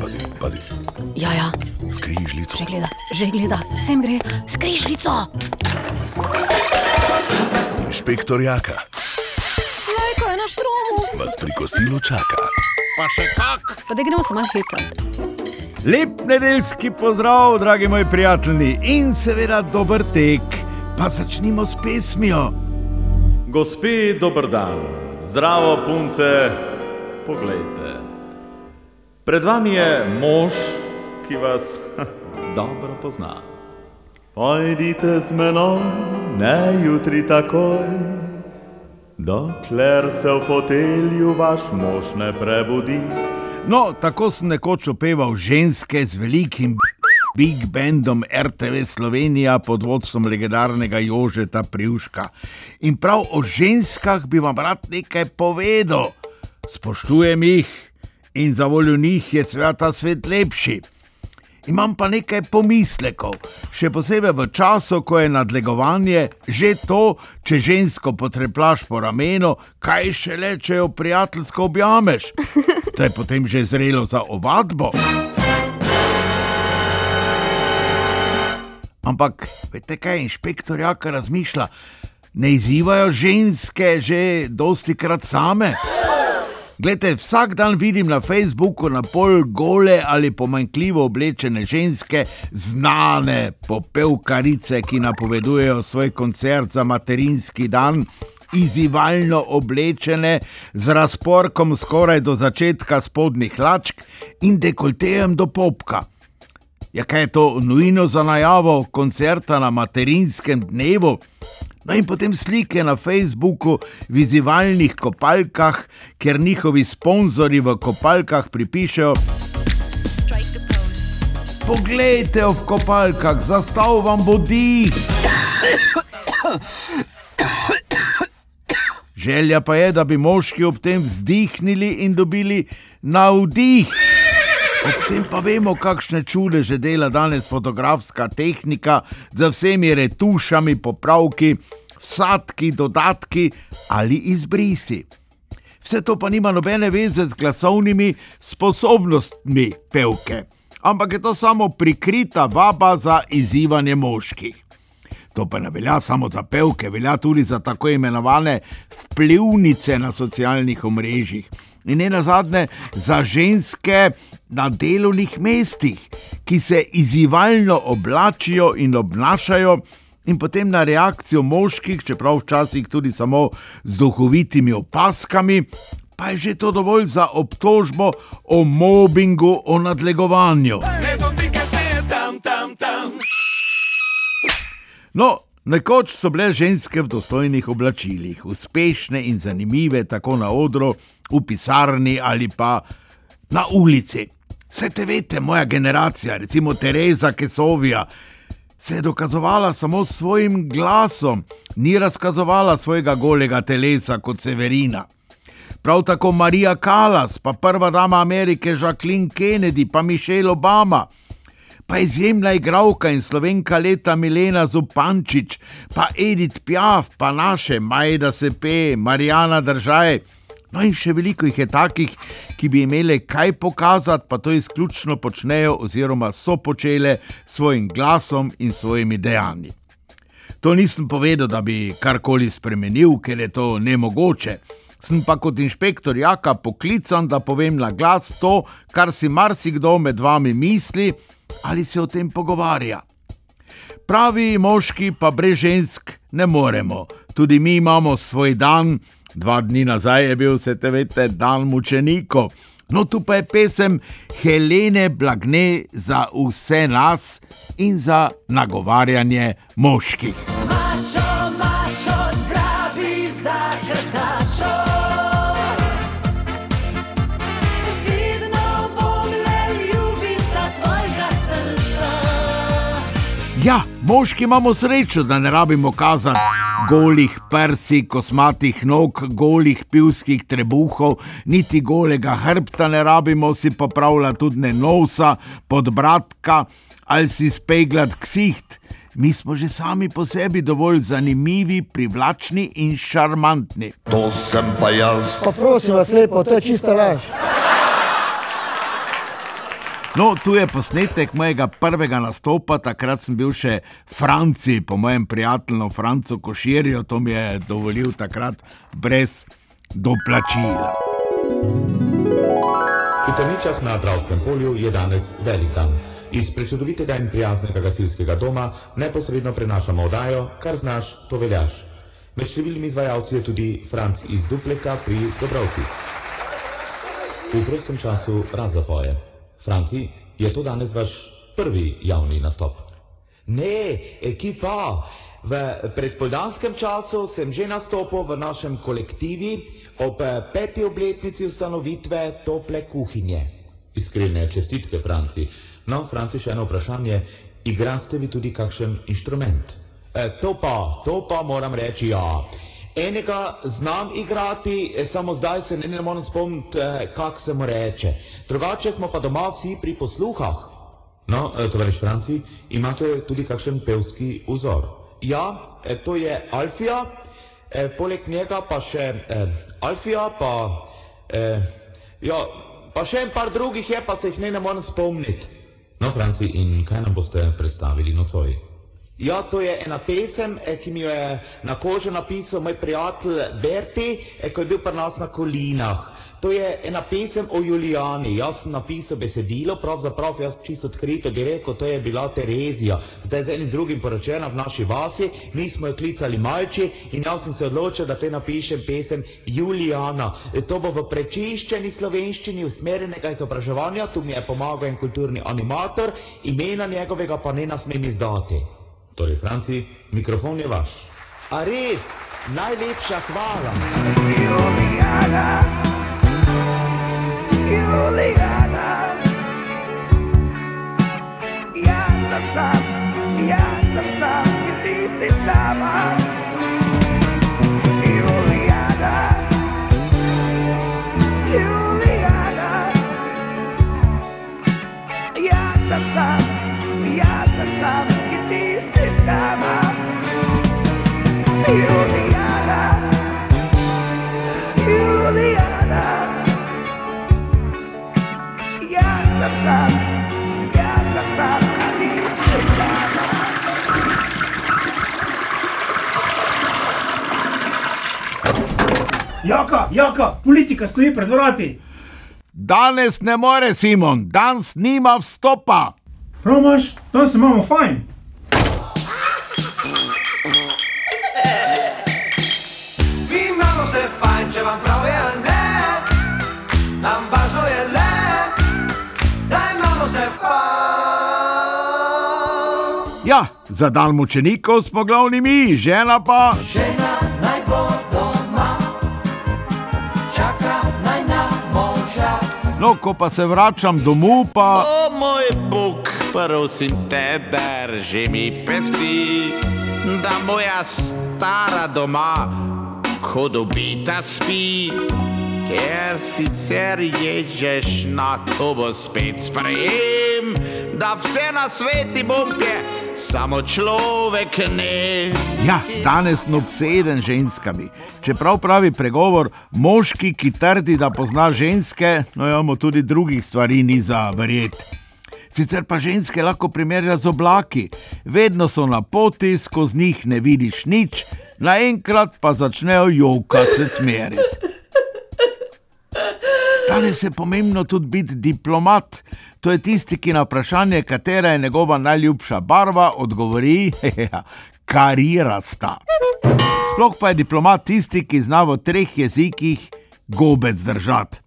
Pazi, pazi. Ja, ja, Skrižljico. že gleda, že gleda, sem gre, skrižljico. Inšpektor Jaka Lajko je na štromu. vas pri kosilu čaka. Pa še kak. Pa da gremo se malo hecati. Lep nedeljski pozdrav, dragi moji prijatelji, in seveda dober tek. Pa začnimo s pesmijo. Gospi, dober dan, zdravo punce, poglejte. Pred vami je mož, ki vas dobro pozna. Pojdite z menoj, ne jutri takoj, dokler se v fotelju vaš mož ne prebudi. No, tako sem nekoč opeval ženske z velikim big bandom RTV Slovenija pod vodstvom legendarnega Jožeta Privška. In prav o ženskah bi vam rad nekaj povedal. Spoštujem jih in za voljo njih je seveda ta svet lepši. Imam pa nekaj pomislekov, še posebej v času, ko je nadlegovanje že to, če žensko potreplaš po ramenu, kaj šele, če jo prijateljsko objameš. To je potem že zrelo za ovadbo. Ampak, veste kaj, inšpektor Jaka razmišlja, ne izzivajo ženske že dosti krat same. Glede, vsak dan vidim na Facebooku na pol gole ali pomanjkljivo oblečene ženske, znane popevkarice, ki napovedujejo svoj koncert za materinski dan, izzivalno oblečene z razporkom skoraj do začetka spodnjih lačk in dekoltejem do popka. Ja, kaj je to nujno za najavo koncerta na materinskem dnevu? No in potem slike na Facebooku v izzivalnih kopalkah, ker njihovi sponzorji v kopalkah pripišejo: Poglejte v kopalkah, zastav vam bo dih. Želja pa je, da bi moški ob tem vzdihnili in dobili navdih. Ob tem pa vemo, kakšne čude že dela danes fotografska tehnika z vsemi retušami, popravki, vsadki, dodatki ali izbrisi. Vse to pa nima nobene veze z glasovnimi sposobnostmi pevke, ampak je to samo prikrita vaba za izzivanje moških. To pa ne velja samo za pevke, velja tudi za tako imenovane vplivnice na socialnih omrežjih. In ne nazadnje za ženske na delovnih mestih, ki se izzivalno oblačijo in obnašajo, in potem na reakcijo moških, čeprav včasih tudi samo z duhovitimi opaskami, pa je že to dovolj za obtožbo o mobingu, o nadlegovanju. No, nekoč so bile ženske v dostojnih oblačilih, uspešne in zanimive, tako na odru, v pisarni ali pa na ulici. Vse te veste, moja generacija, recimo Tereza Kesovija, se je dokazovala samo s svojim glasom, ni razkazovala svojega golega telesa kot Severina. Prav tako Marija Kalas, pa prva dama Amerike Jacqueline Kennedy, pa Mišel Obama pa izjemna igralka in slovenka leta Milena Zupančič, pa Edith Piaf, pa naše Majda Sepe, Marijana Držaj. No in še veliko jih je takih, ki bi imeli kaj pokazati, pa to izključno počnejo oziroma so počele s svojim glasom in svojimi dejanji. To nisem povedal, da bi karkoli spremenil, ker je to nemogoče. Sem pa kot inšpektor Jaka poklican, da povem na glas to, kar si marsikdo med vami misli ali se o tem pogovarja. Pravi moški pa brez žensk ne moremo. Tudi mi imamo svoj dan, dva dni nazaj je bil, se te veste, dan mučenikov. No, tu pa je pesem Helene Blagne za vse nas in za nagovarjanje moških. Ja, moški imamo srečo, da ne rabimo kazati golih prsi, kosmatih nog, golih pivskih trebuhov, niti golega hrbta ne rabimo si popravljati tudi ne nosa, podbratka ali si speglat ksiht. Mi smo že sami po sebi dovolj zanimivi, privlačni in šarmantni. To sem pa jaz. Pa prosim vas lepo, to je čista laž. No, tu je posnetek mojega prvega nastopa, takrat sem bil še v Franciji, po mojem prijatelju Francu Koširju, to mi je dovolil takrat brez doplačila. V Trničah na Dravskem polju je danes velik dan. Iz prečudovitega in prijaznega gasilskega doma neposredno prenašamo oddajo, kar znaš, to veljaš. Med številnimi izvajalci je tudi Franc iz Dupleka pri Dobrovcih. V prostem času rad zapoje. Franci, je to danes vaš prvi javni nastop? Ne, ekipa. V predpoldanskem času sem že nastopil v našem kolektivi ob eh, peti obletnici ustanovitve tople kuhinje. Iskrene čestitke, Franci. No, Franci, še eno vprašanje. Igrate vi tudi kakšen inštrument? E, to pa, to pa moram reči ja. Enega znam igrati, e, samo zdaj se ne, ne morem spomniti, e, kak se mu reče. Drugače smo pa doma vsi pri posluhah. No, eh, tovariš Franci, imate tudi kakšen pevski vzor? Ja, e, to je Alfija, e, poleg njega pa še e, Alfija, pa, e, ja, pa še en par drugih je, pa se jih ne, ne morem spomniti. No, Franci, in kaj nam boste predstavili nocoj? Ja, to je ena pesem, eh, ki mi jo je na kožo napisal moj prijatelj Berti, eh, ko je bil pri nas na kolinah. To je ena pesem o Julijani. Jaz sem napisal besedilo, pravzaprav jaz čisto odkrito bi rekel, to je bila Terezija. Zdaj z enim drugim poročena v naši vasi, mi smo jo klicali Malči in jaz sem se odločil, da te napišem pesem Julijana. E, To bo v prečiščeni slovenščini usmerjenega izobraževanja, tu mi je pomagal en kulturni animator, imena njegovega pa ne nasmem izdati. Torej, Franci, mikrofon je vaš. A res, najlepša hvala. Julijana, ja sem sam, ja sem sam in ti si sama. Julijana, Julijana, ja sem sam, ja sam si sama. Julijana, Julijana. Ja sam sam, ja sam sam, a ti si sama. Jaka, jaka, politika stoji pred vrati. Danes ne more, Simon, danes nima vstopa. Prav imaš, danes imamo fajn. Ja, za dan mučenikov smo glavni mi, žena pa. Žena naj bo doma, čaka naj na moža. No, ko pa se vračam domov, pa. O moj bog, prosim te, drži mi pesti, da moja stara doma, ko dobita spi. Ker sicer ježeš na to bo spet sprejem, da vse na sveti bombje, samo človek ne. Ja, danes sem obseden ženskami. Čeprav pravi pregovor, moški, ki trdi, da pozna ženske, no imamo tudi drugih stvari, ni za verjeti. Sicer pa ženske lahko primerja z oblaki, vedno so na poti, skozi njih ne vidiš nič, naenkrat pa začnejo jokati se smeri. Danes je pomembno tudi biti diplomat. To je tisti, ki na vprašanje, katera je njegova najljubša barva, odgovori: karirasta. Sploh pa je diplomat tisti, ki zna v treh jezikih gobec držati.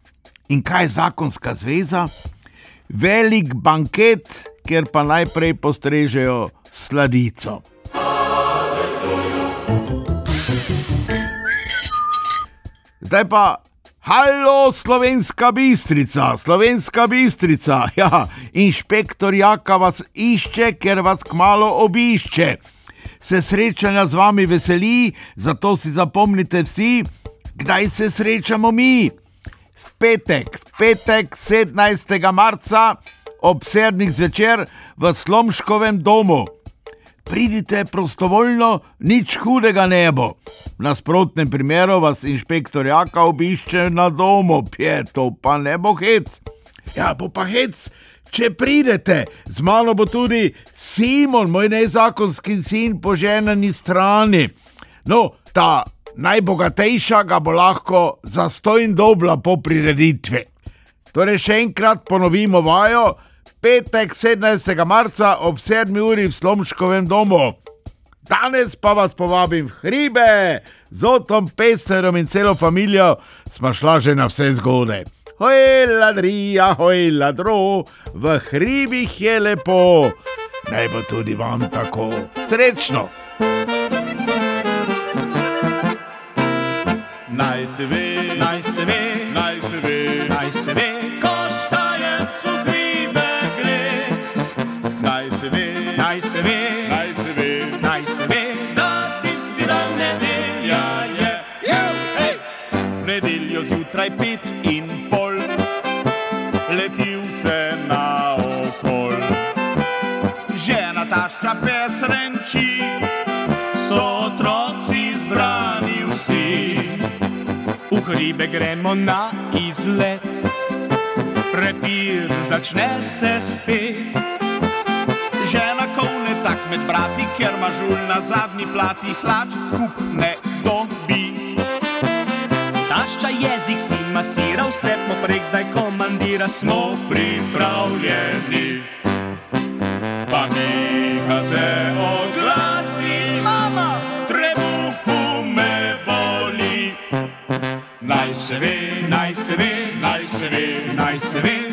In kaj je zakonska zveza? Velik banket, kjer pa najprej postrežejo sladico. Zdaj pa, halo, slovenska bistrica, slovenska bistrica. Ja, inšpektor Jaka vas išče, ker vas kmalo obišče. Se srečanja z vami veseli, zato si zapomnite vsi, kdaj se srečamo mi. V petek, v petek 17. marca ob sedmih zvečer v Slomškovem domu. Pridite prostovoljno, nič hudega ne bo. V nasprotnem primeru vas inšpektor Jaka obišče na domu, pje, to pa ne bo hec. Ja, bo pa hec, če pridete, z mano bo tudi Simon, moj nezakonski sin po ženani strani. No, ta najbogatejša ga bo lahko za stojn dobla po prireditvi. Torej, še enkrat ponovimo vajo, petek 17. marca ob 7. uri v Slomškovem domu. Danes pa vas povabim v hribe, z otom Pesterom in celo familijo smo šla že na vse zgode. Hoj, ladrija, hoj, ladro, v hribih je lepo, naj bo tudi vam tako. Srečno! Naj se ve, Naj se ve, naj se ve, naj se ve, ko štajec Žena tašča pes renči, so otroci zbrani vsi. V hribe gremo na izlet, prepir začne se spet. Žena kovne tak med brati, ker ima žul na zadnji plati, hlač skup ne dobi. Tašča jezik si masira, vse poprek zdaj komandira, smo pripravljeni. Pa Miha se oglasi, Mama, trebuhu me boli. Naj se ve, naj se ve, naj se ve, naj se ve,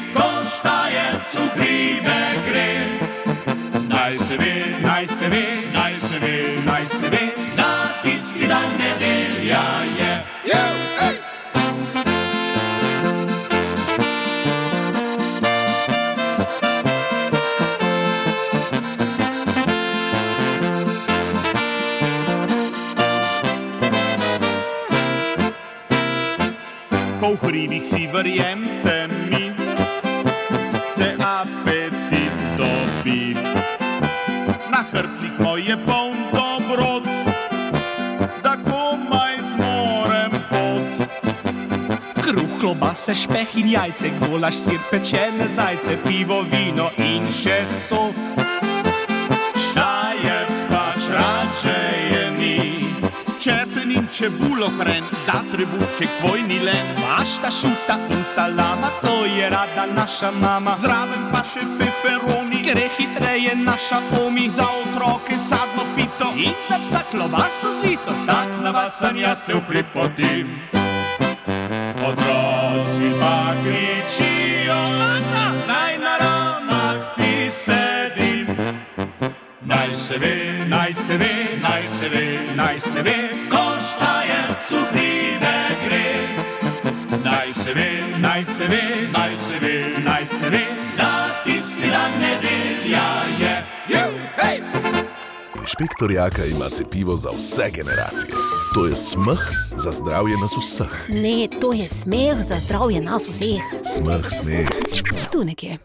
Si verjemte mi, se apetit dobi. Na hrbtnik moj je poln dobrot, da komaj zmorem pot. kruh, klobase, špeh in jajce, golaš, sir, pečene zajce, pivo, vino in še sok. Čebulo hren, da trebušček tvoj ni len. Mašta, šuta in salama, to je rada naša mama. Zraven pa še feferoni, Gre hitreje naša omi, za otroke sadno pito. in za psa klobaso zvito. tak navasan jaz se vhlipotim. Otroci pa kričijo, Ata! naj na ramah ti sedim. Naj se ve, Naj se ve, naj se ve, naj se ve, ko Naj se ve, naj se ve, naj se ve, naj se ve, da tisti dan nedelja je. Juh, hej! Inšpektor Jaka ima cepivo za vse generacije. To je smeh za zdravje nas vseh. Ne, to je smeh za zdravje nas vseh. Smeh, smeh. Tu nekje.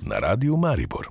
Na radiju Maribor.